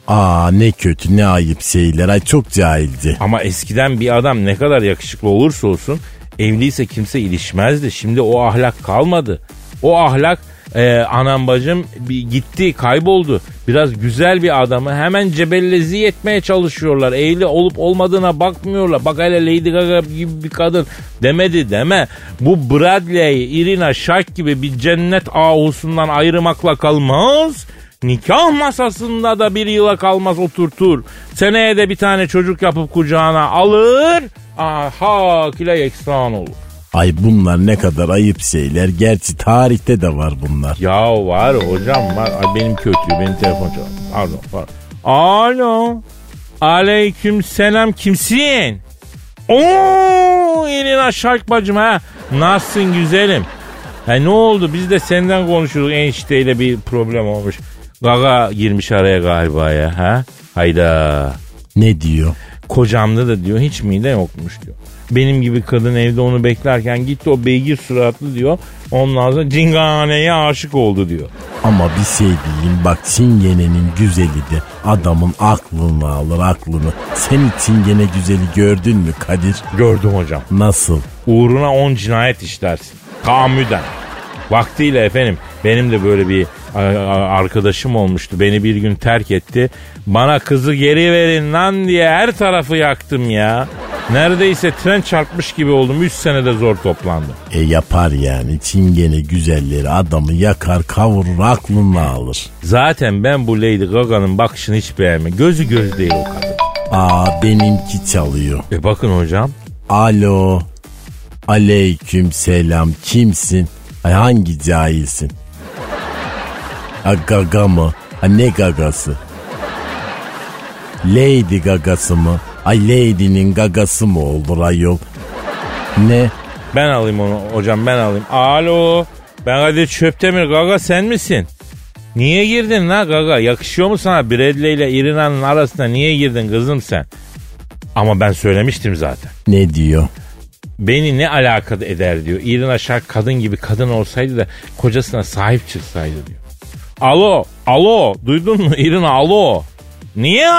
Aa ne kötü ne ayıp şeyler. Ay çok cahilce. Ama eskiden bir adam ne kadar yakışıklı olursa olsun evliyse kimse ilişmezdi. Şimdi o ahlak kalmadı. O ahlak e, anam bacım bir gitti kayboldu. Biraz güzel bir adamı hemen cebellezi etmeye çalışıyorlar. Evli olup olmadığına bakmıyorlar. Bak hele Lady Gaga gibi bir kadın demedi deme. Bu Bradley, Irina Shayk gibi bir cennet ahusundan ayırmakla kalmaz. Nikah masasında da bir yıla kalmaz oturtur. Seneye de bir tane çocuk yapıp kucağına alır. Aha kile eksan olur. Ay bunlar ne kadar ayıp şeyler. Gerçi tarihte de var bunlar. Ya var hocam var. Ay benim kötü benim telefon çalıyor. Pardon pardon. Alo. Aleyküm selam kimsin? Oo Elina Şark bacım ha. Nasılsın güzelim? Ha ne oldu biz de senden konuşuyorduk enişteyle bir problem olmuş. Gaga girmiş araya galiba ya ha. Hayda. Ne diyor? Kocamda da diyor hiç mide yokmuş diyor. Benim gibi kadın evde onu beklerken gitti o beygir suratlı diyor. Ondan sonra cinganeye aşık oldu diyor. Ama bir şey diyeyim bak çingenenin güzeli de adamın aklını alır aklını. Sen çingene güzeli gördün mü Kadir? Gördüm hocam. Nasıl? Uğruna 10 cinayet işlersin. Tahammüden. Vaktiyle efendim benim de böyle bir arkadaşım olmuştu. Beni bir gün terk etti. Bana kızı geri verin lan diye her tarafı yaktım ya. Neredeyse tren çarpmış gibi oldum. 3 senede zor toplandım. E yapar yani çingene güzelleri adamı yakar kavurur aklını alır. Zaten ben bu Lady Gaga'nın bakışını hiç beğenmiyorum. Gözü göz değil o kadın. Aa benimki çalıyor. E bakın hocam. Alo. Aleyküm selam. Kimsin? Ay hangi cahilsin? Ha gaga mı? Ha ne gagası? Lady gagası mı? Ay Lady'nin gagası mı olur ayol? Ne? Ben alayım onu hocam ben alayım. Alo. Ben Kadir Çöptemir Gaga sen misin? Niye girdin la Gaga? Yakışıyor mu sana Bradley ile Irina'nın arasında niye girdin kızım sen? Ama ben söylemiştim zaten. Ne diyor? Beni ne alakadar eder diyor. Irina Şark kadın gibi kadın olsaydı da kocasına sahip çıksaydı diyor. Alo, alo duydun mu Irina alo. Niye?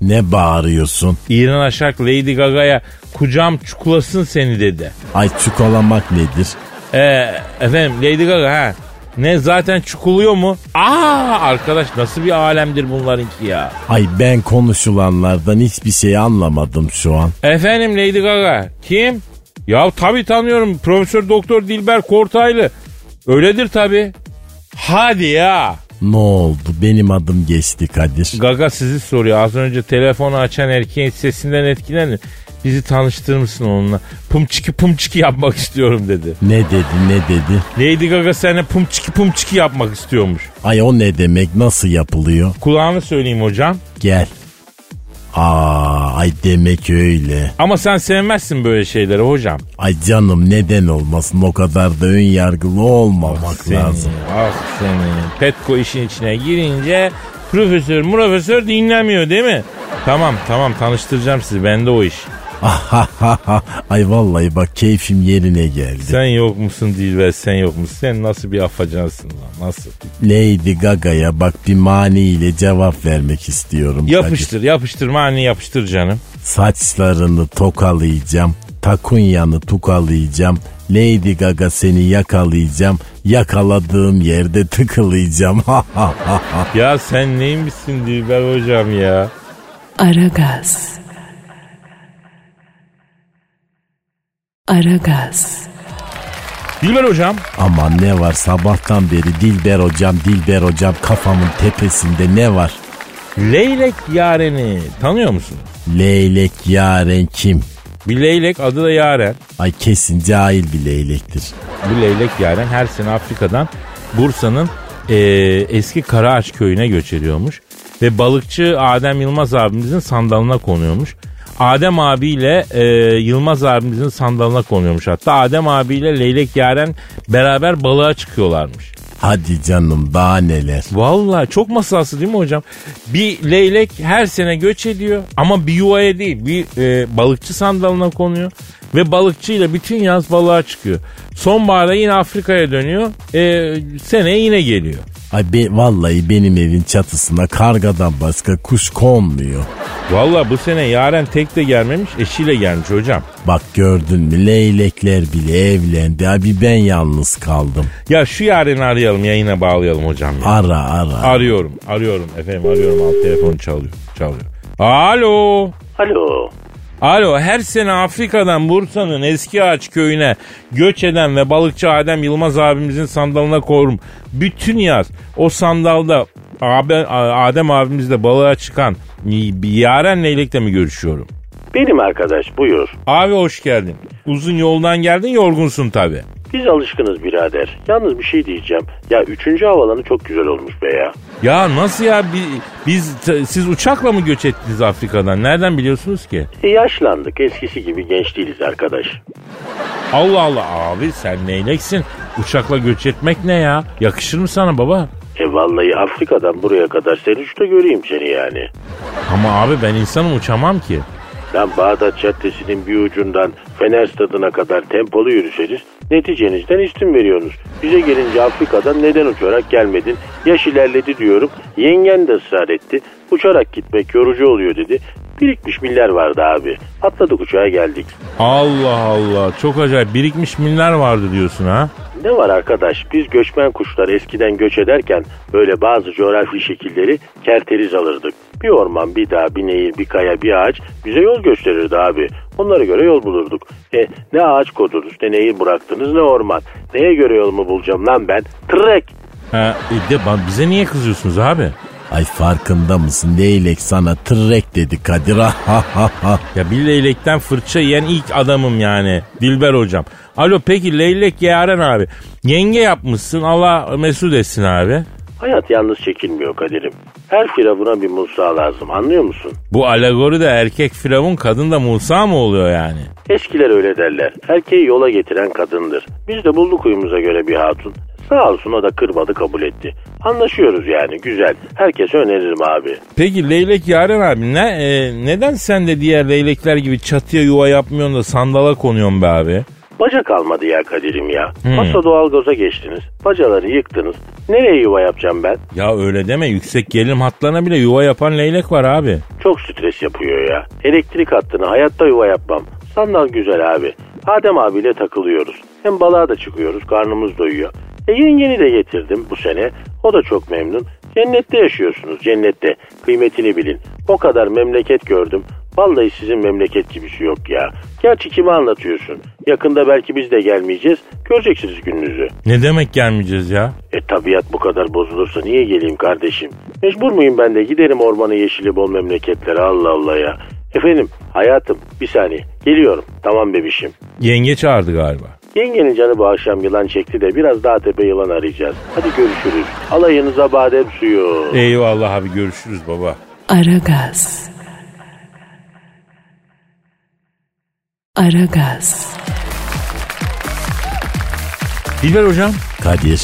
Ne bağırıyorsun? Irina Şark Lady Gaga'ya kucağım çukulasın seni dedi. Ay çukolamak nedir? Ee, efendim Lady Gaga ha. Ne zaten çukuluyor mu? Aa arkadaş nasıl bir alemdir bunlarınki ya. Ay ben konuşulanlardan hiçbir şey anlamadım şu an. Efendim Lady Gaga kim? Ya tabi tanıyorum Profesör Doktor Dilber Kortaylı. Öyledir tabi. Hadi ya. Ne oldu? Benim adım geçti Kadir. Gaga sizi soruyor. Az önce telefonu açan erkeğin sesinden etkilendim. Bizi tanıştırır mısın onunla? Pumçiki pumçiki yapmak istiyorum dedi. Ne dedi ne dedi? Lady Gaga seninle pumçiki pumçiki yapmak istiyormuş. Ay o ne demek? Nasıl yapılıyor? Kulağını söyleyeyim hocam. Gel. Aa, ay demek öyle. Ama sen sevmezsin böyle şeyleri hocam. Ay canım neden olmasın o kadar da ön yargılı olmamak Seni, lazım. ah seni. Petko işin içine girince profesör profesör dinlemiyor değil mi? Tamam tamam tanıştıracağım sizi bende o iş. ay vallahi bak keyfim yerine geldi. Sen yok musun Dilber sen yok musun? Sen nasıl bir afacansın lan nasıl? Lady Gaga'ya bak bir maniyle cevap vermek istiyorum. Yapıştır yapıştır mani yapıştır canım. Saçlarını tokalayacağım. Takunyanı tukalayacağım. Lady Gaga seni yakalayacağım. Yakaladığım yerde tıkılayacağım. Ya sen neymişsin Dilber hocam ya? Aragaz. Aragaz. Dilber hocam Aman ne var sabahtan beri Dilber hocam Dilber hocam kafamın tepesinde ne var? Leylek Yaren'i tanıyor musun? Leylek yaren kim? Bir leylek adı da Yaren. Ay kesin cahil bir leylektir. Bu leylek Yaren her sene Afrika'dan Bursa'nın e, eski Karaağaç köyüne göç ediyormuş. Ve balıkçı Adem Yılmaz abimizin sandalına konuyormuş. Adem abiyle e, Yılmaz abimizin sandalına konuyormuş hatta. Adem abiyle Leylek Yaren beraber balığa çıkıyorlarmış. Hadi canım daha neler. Vallahi çok masalsı değil mi hocam? Bir leylek her sene göç ediyor ama bir yuvaya değil bir e, balıkçı sandalına konuyor. Ve balıkçıyla bütün yaz balığa çıkıyor. Sonbaharda yine Afrika'ya dönüyor. E, seneye yine geliyor. Ay be, vallahi benim evin çatısına kargadan başka kuş konmuyor. Vallahi bu sene Yaren tek de gelmemiş eşiyle gelmiş hocam. Bak gördün mü leylekler bile evlendi. Abi ben yalnız kaldım. Ya şu Yaren'i arayalım yayına bağlayalım hocam. Ya. Ara ara. Arıyorum arıyorum efendim arıyorum alt telefon çalıyor çalıyor. Alo. Alo. Alo her sene Afrika'dan Bursa'nın eski ağaç köyüne göç eden ve balıkçı Adem Yılmaz abimizin sandalına korum. Bütün yaz o sandalda abi, Adem abimizle balığa çıkan yaren leylekle mi görüşüyorum? Benim arkadaş buyur. Abi hoş geldin. Uzun yoldan geldin yorgunsun tabi. Biz alışkınız birader. Yalnız bir şey diyeceğim. Ya üçüncü havalanı çok güzel olmuş be ya. Ya nasıl ya Bi- biz siz uçakla mı göç ettiniz Afrika'dan? Nereden biliyorsunuz ki? E, yaşlandık. Eskisi gibi genç değiliz arkadaş. Allah Allah abi sen neyleksin? Uçakla göç etmek ne ya? Yakışır mı sana baba? E vallahi Afrika'dan buraya kadar seni işte göreyim seni yani. Ama abi ben insanım uçamam ki. Lan Bağdat Caddesi'nin bir ucundan Fener Stadı'na kadar tempolu yürüseniz neticenizden istim veriyorsunuz. Bize gelince Afrika'dan neden uçarak gelmedin? Yaş ilerledi diyorum. Yengen de ısrar etti. Uçarak gitmek yorucu oluyor dedi. Birikmiş miller vardı abi. Atladık uçağa geldik. Allah Allah çok acayip birikmiş miller vardı diyorsun ha. Ne var arkadaş biz göçmen kuşlar eskiden göç ederken böyle bazı coğrafi şekilleri kerteriz alırdık. Bir orman, bir dağ, bir nehir, bir kaya, bir ağaç bize yol gösterirdi abi. Onlara göre yol bulurduk. E, ne ağaç kodunuz, ne nehir bıraktınız, ne orman. Neye göre yolumu bulacağım lan ben? Trek! Ha, e de bize niye kızıyorsunuz abi? Ay farkında mısın leylek sana tırrek dedi Kadir. Ha, ha, ha, ha. Ya bir leylekten fırça yiyen ilk adamım yani. Dilber hocam. Alo peki leylek Yaren abi. Yenge yapmışsın Allah mesut etsin abi. Hayat yalnız çekilmiyor Kadir'im. Her firavuna bir Musa lazım anlıyor musun? Bu alegori de erkek firavun kadın da Musa mı oluyor yani? Eskiler öyle derler. Erkeği yola getiren kadındır. Biz de bulduk uyumuza göre bir hatun. Sağ olsun o da kırmadı kabul etti. Anlaşıyoruz yani güzel. Herkese öneririm abi. Peki leylek Yaren abi ne, e, neden sen de diğer leylekler gibi çatıya yuva yapmıyorsun da sandala konuyorsun be abi? Baca kalmadı ya Kadir'im ya. Masa doğalgaza geçtiniz. Bacaları yıktınız. Nereye yuva yapacağım ben? Ya öyle deme yüksek gerilim hatlarına bile yuva yapan leylek var abi. Çok stres yapıyor ya. Elektrik hattını hayatta yuva yapmam. Sandal güzel abi. Adem abiyle takılıyoruz. Hem balığa da çıkıyoruz. Karnımız doyuyor. E yengeni de getirdim bu sene. O da çok memnun. Cennette yaşıyorsunuz cennette. Kıymetini bilin. O kadar memleket gördüm. Vallahi sizin memleket gibisi yok ya. Gerçi kime anlatıyorsun? Yakında belki biz de gelmeyeceğiz. Göreceksiniz gününüzü. Ne demek gelmeyeceğiz ya? E tabiat bu kadar bozulursa niye geleyim kardeşim? Mecbur muyum ben de giderim ormanı yeşili bol memleketlere Allah Allah ya. Efendim hayatım bir saniye geliyorum tamam bebişim. Yenge çağırdı galiba. Yengenin canı bu akşam yılan çekti de biraz daha tepe yılan arayacağız. Hadi görüşürüz. Alayınıza badem suyu. Eyvallah abi görüşürüz baba. Aragaz. Aragaz. Dilber hocam Kadir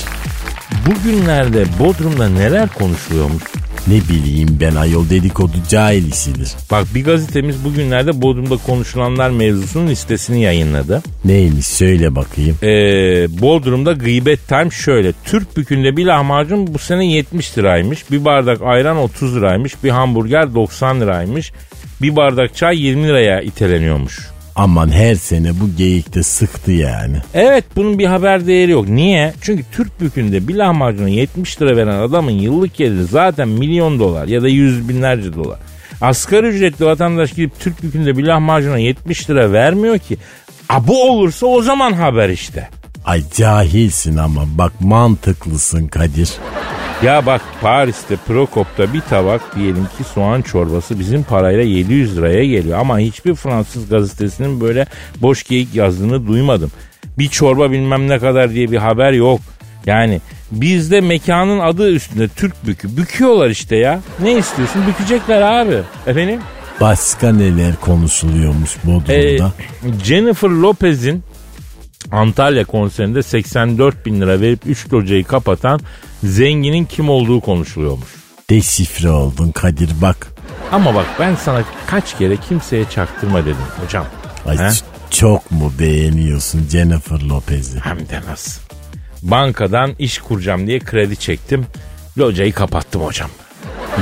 bugünlerde Bodrum'da neler konuşuluyormuş? ne bileyim ben ayol dedikodu cahil işidir. Bak bir gazetemiz bugünlerde Bodrum'da konuşulanlar mevzusunun listesini yayınladı. Neymiş söyle bakayım. Ee, Bodrum'da gıybet time şöyle. Türk bükünde bir lahmacun bu sene 70 liraymış. Bir bardak ayran 30 liraymış. Bir hamburger 90 liraymış. Bir bardak çay 20 liraya iteleniyormuş. Aman her sene bu geyikte sıktı yani. Evet bunun bir haber değeri yok. Niye? Çünkü Türk bükünde bir lahmacuna 70 lira veren adamın yıllık geliri zaten milyon dolar ya da yüz binlerce dolar. Asgari ücretli vatandaş gidip Türk bükünde bir lahmacuna 70 lira vermiyor ki. A bu olursa o zaman haber işte. Ay cahilsin ama bak mantıklısın Kadir. Ya bak Paris'te Prokop'ta bir tabak diyelim ki soğan çorbası bizim parayla 700 liraya geliyor. Ama hiçbir Fransız gazetesinin böyle boş geyik yazdığını duymadım. Bir çorba bilmem ne kadar diye bir haber yok. Yani bizde mekanın adı üstünde Türk bükü. Büküyorlar işte ya. Ne istiyorsun? Bükecekler abi. Efendim? Başka neler konuşuluyormuş Ee, Bodrum'da? Jennifer Lopez'in Antalya konserinde 84 bin lira verip 3 locayı kapatan zenginin kim olduğu konuşuluyormuş. Deşifre oldun Kadir bak. Ama bak ben sana kaç kere kimseye çaktırma dedim hocam. Ay He? çok mu beğeniyorsun Jennifer Lopez'i? Hem de nasıl. Bankadan iş kuracağım diye kredi çektim. Locayı kapattım hocam.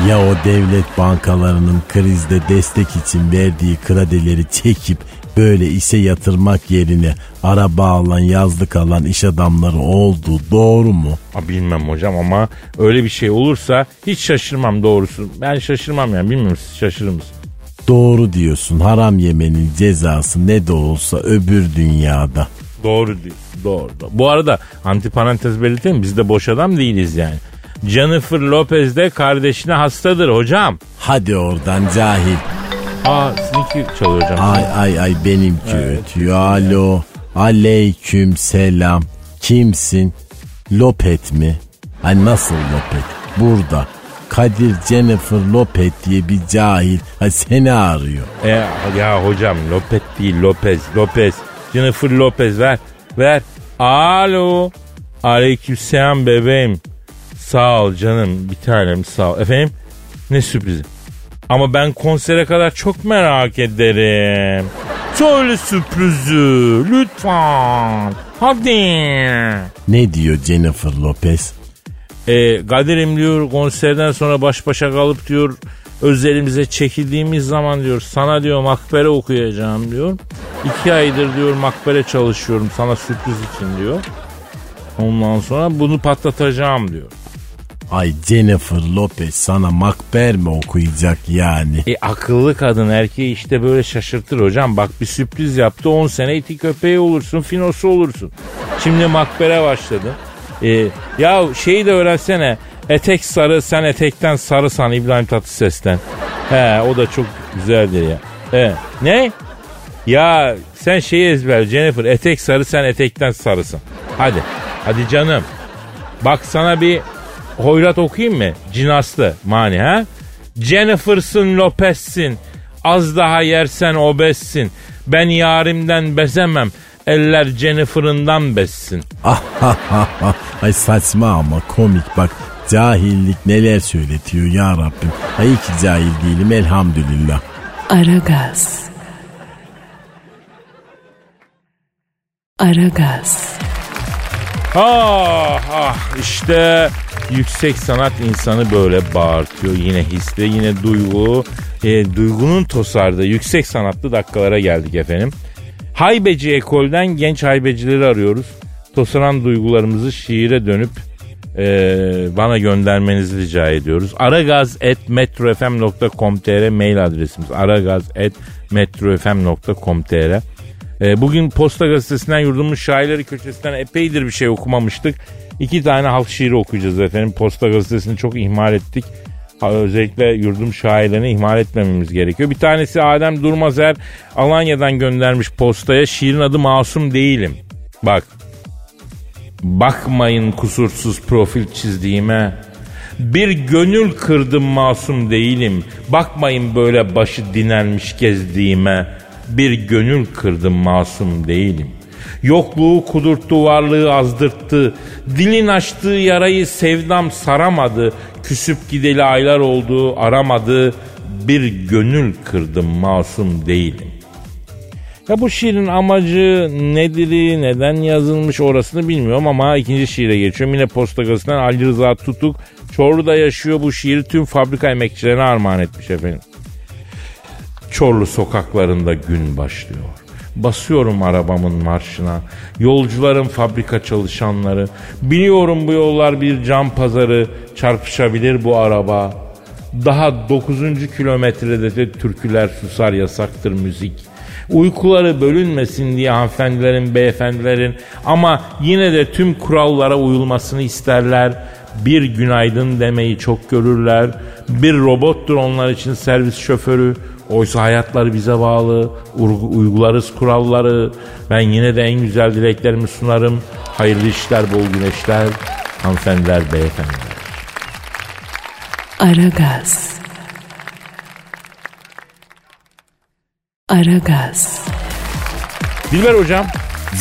Ya o devlet bankalarının krizde destek için verdiği kredileri çekip böyle işe yatırmak yerine araba alan yazlık alan iş adamları olduğu doğru mu? Ha, bilmem hocam ama öyle bir şey olursa hiç şaşırmam doğrusu. Ben şaşırmam yani bilmiyorum siz şaşırır mısınız? Doğru diyorsun haram yemenin cezası ne de olsa öbür dünyada. Doğru diyor. Doğru. doğru. Bu arada antiparantez belirtelim biz de boş adam değiliz yani. Jennifer Lopez de kardeşine hastadır hocam. Hadi oradan cahil. Aa sizinki çalıyor hocam. Ay ay ay benimki ötüyor. Alo. Aleyküm selam. Kimsin? Lopet mi? Ay nasıl Lopet? Burada. Kadir Jennifer Lopet diye bir cahil ha seni arıyor. E, ya hocam Lopez değil Lopez Lopez. Jennifer Lopez ver ver. Alo. Aleykümselam bebeğim. Sağ ol canım bir tanem sağ ol. Efendim ne sürprizi. Ama ben konsere kadar çok merak ederim. Söyle sürprizi lütfen. Hadi. Ne diyor Jennifer Lopez? E, Kadir'im diyor konserden sonra baş başa kalıp diyor özelimize çekildiğimiz zaman diyor sana diyor makbere okuyacağım diyor. İki aydır diyor makbere çalışıyorum sana sürpriz için diyor. Ondan sonra bunu patlatacağım diyor. Ay Jennifer Lopez sana makber mi okuyacak yani? E akıllı kadın erkeği işte böyle şaşırtır hocam. Bak bir sürpriz yaptı 10 sene iti köpeği olursun finosu olursun. Şimdi makbere başladı. E, ya şeyi de öğrensene. Etek sarı sen etekten sarısan İbrahim Tatlıses'ten. He o da çok güzeldir ya. E, ne? Ya sen şeyi ezber Jennifer etek sarı sen etekten sarısın. Hadi. Hadi canım. Bak sana bir hoyrat okuyayım mı? Cinaslı mani ha? Jennifer'sın Lopez'sin. Az daha yersen obezsin. Ben yarimden bezemem. Eller Jennifer'ından bezsin. Ah. Ay saçma ama komik bak. Cahillik neler söyletiyor ya Rabbim. Ay ki cahil değilim elhamdülillah. Aragaz. Aragaz. Ah ah işte yüksek sanat insanı böyle bağırtıyor. Yine hisle yine duygu. E, duygunun tosardığı yüksek sanatlı dakikalara geldik efendim. Haybeci ekolden genç haybecileri arıyoruz. Tosaran duygularımızı şiire dönüp e, bana göndermenizi rica ediyoruz. aragaz.metrofm.com.tr mail adresimiz. aragaz.metrofm.com.tr e, Bugün Posta Gazetesi'nden yurdumun şairleri köşesinden epeydir bir şey okumamıştık. İki tane halk şiiri okuyacağız efendim. Posta Gazetesi'ni çok ihmal ettik. Özellikle yurdum şairlerini ihmal etmememiz gerekiyor. Bir tanesi Adem Durmazer Alanya'dan göndermiş postaya. Şiirin adı Masum Değilim. Bak. Bakmayın kusursuz profil çizdiğime. Bir gönül kırdım masum değilim. Bakmayın böyle başı dinlenmiş gezdiğime. Bir gönül kırdım masum değilim. Yokluğu kudurttu, varlığı azdırttı. Dilin açtığı yarayı sevdam saramadı. Küsüp gideli aylar oldu, aramadı. Bir gönül kırdım, masum değilim. Ya bu şiirin amacı nedir, neden yazılmış orasını bilmiyorum ama ikinci şiire geçiyorum. Yine Posta Gazetesi'nden Ali Rıza Tutuk Çorlu'da yaşıyor bu şiiri tüm fabrika emekçilerine armağan etmiş efendim. Çorlu sokaklarında gün başlıyor. Basıyorum arabamın marşına. Yolcuların fabrika çalışanları. Biliyorum bu yollar bir cam pazarı. Çarpışabilir bu araba. Daha 9. kilometrede de türküler susar yasaktır müzik. Uykuları bölünmesin diye hanımefendilerin, beyefendilerin ama yine de tüm kurallara uyulmasını isterler. Bir günaydın demeyi çok görürler. Bir robottur onlar için servis şoförü. Oysa hayatları bize bağlı. Urgu- Uygularız kuralları. Ben yine de en güzel dileklerimi sunarım. Hayırlı işler, bol güneşler. Hanımefendiler, beyefendiler. Aragaz. Aragaz. Dilber hocam,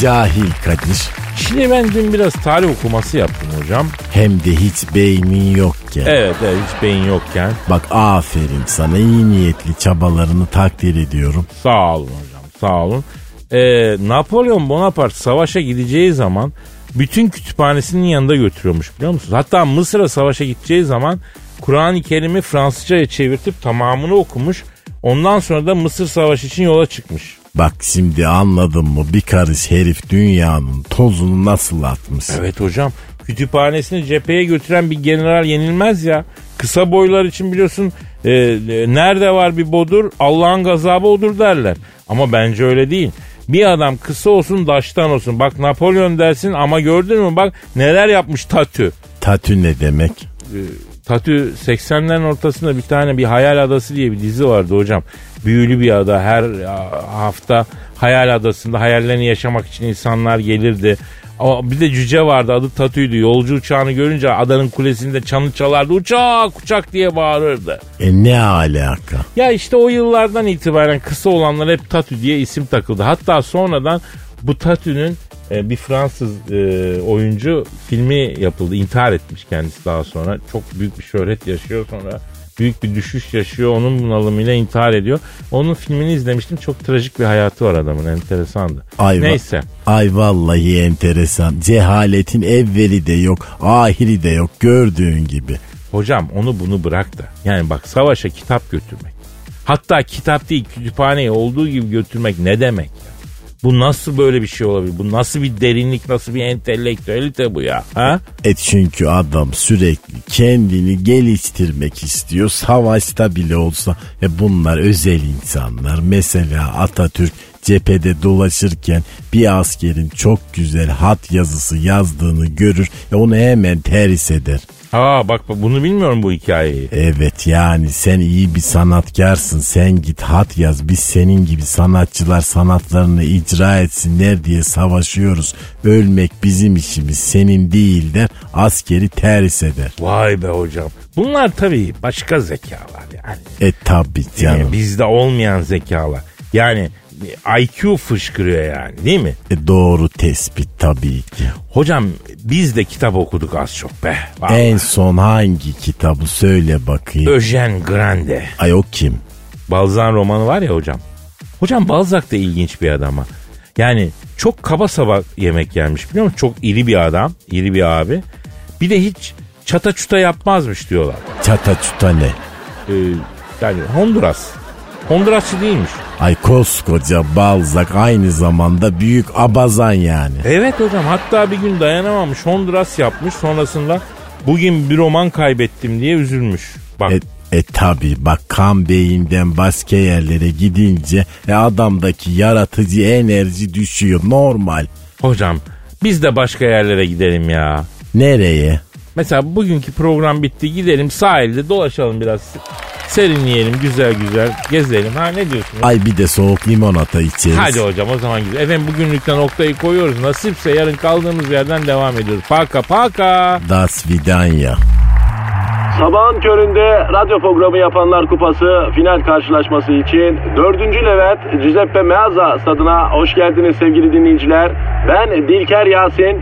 Cahil Kadir. Şimdi ben dün biraz tarih okuması yaptım hocam. Hem de hiç beynin yokken. Evet, evet hiç beyin yokken. Bak aferin sana iyi niyetli çabalarını takdir ediyorum. Sağ olun hocam, sağ olun. Ee, Napolyon Bonaparte savaşa gideceği zaman bütün kütüphanesinin yanında götürüyormuş biliyor musunuz? Hatta Mısır'a savaşa gideceği zaman Kur'an-ı Kerim'i Fransızca'ya çevirtip tamamını okumuş. Ondan sonra da Mısır Savaşı için yola çıkmış. Bak şimdi anladın mı bir karış herif dünyanın tozunu nasıl atmış. Evet hocam kütüphanesini cepheye götüren bir general yenilmez ya. Kısa boylar için biliyorsun e, e, nerede var bir bodur Allah'ın gazabı odur derler. Ama bence öyle değil. Bir adam kısa olsun daştan olsun. Bak Napolyon dersin ama gördün mü bak neler yapmış Tatü. Tatü ne demek? Tatü 80'lerin ortasında bir tane bir Hayal Adası diye bir dizi vardı hocam. Büyülü bir ada her hafta Hayal Adası'nda hayallerini yaşamak için insanlar gelirdi. Ama bir de cüce vardı adı Tatü'ydü. Yolcu uçağını görünce adanın kulesinde çanı çalardı. Uçak uçak diye bağırırdı. E ne alaka? Ya işte o yıllardan itibaren kısa olanlar hep Tatü diye isim takıldı. Hatta sonradan bu Tatü'nün e, bir Fransız e, oyuncu filmi yapıldı. İntihar etmiş kendisi daha sonra. Çok büyük bir şöhret yaşıyor sonra. Büyük bir düşüş yaşıyor. Onun bunalımıyla intihar ediyor. Onun filmini izlemiştim. Çok trajik bir hayatı var adamın. Enteresandı. Ay Neyse. Ay vallahi enteresan. Cehaletin evveli de yok, ahiri de yok gördüğün gibi. Hocam onu bunu bırak da. Yani bak savaşa kitap götürmek. Hatta kitap değil kütüphaneye olduğu gibi götürmek ne demek ya? Bu nasıl böyle bir şey olabilir? Bu nasıl bir derinlik, nasıl bir entelektüelite bu ya? Ha? E çünkü adam sürekli kendini geliştirmek istiyor. Savaşta bile olsa e bunlar özel insanlar. Mesela Atatürk cephede dolaşırken bir askerin çok güzel hat yazısı yazdığını görür. E onu hemen terhis eder. Aa bak bunu bilmiyorum bu hikayeyi. Evet yani sen iyi bir sanatkarsın sen git hat yaz biz senin gibi sanatçılar sanatlarını icra etsinler diye savaşıyoruz. Ölmek bizim işimiz senin değil der askeri terhis eder. Vay be hocam. Bunlar tabii başka zekalar yani. E tabi canım. Yani bizde olmayan zekalar. Yani IQ fışkırıyor yani değil mi? E doğru tespit tabii ki. Hocam biz de kitap okuduk az çok be. Vallahi. En son hangi kitabı söyle bakayım. Eugene Grande. Ay o kim? Balzac romanı var ya hocam. Hocam Balzac da ilginç bir adam ha. Yani çok kaba saba yemek gelmiş biliyor musun? Çok iri bir adam, iri bir abi. Bir de hiç çata çuta yapmazmış diyorlar. Çata çuta ne? Ee, yani Honduras. Hondurasçı değilmiş. Ay koskoca Balzak aynı zamanda büyük abazan yani. Evet hocam hatta bir gün dayanamamış Honduras yapmış sonrasında bugün bir roman kaybettim diye üzülmüş. Bak E, e tabi bak kan beyinden başka yerlere gidince e, adamdaki yaratıcı enerji düşüyor normal. hocam biz de başka yerlere gidelim ya. Nereye? Mesela bugünkü program bitti gidelim sahilde dolaşalım biraz serinleyelim güzel güzel gezelim ha ne diyorsunuz? Ay bir de soğuk limonata içeriz. Hadi hocam o zaman gidelim. Efendim bugünlükten noktayı koyuyoruz. Nasipse yarın kaldığımız yerden devam ediyoruz. Paka paka. Das Vidanya. Sabahın köründe radyo programı yapanlar kupası final karşılaşması için 4. Levent Giuseppe Meazza stadına hoş geldiniz sevgili dinleyiciler. Ben Dilker Yasin.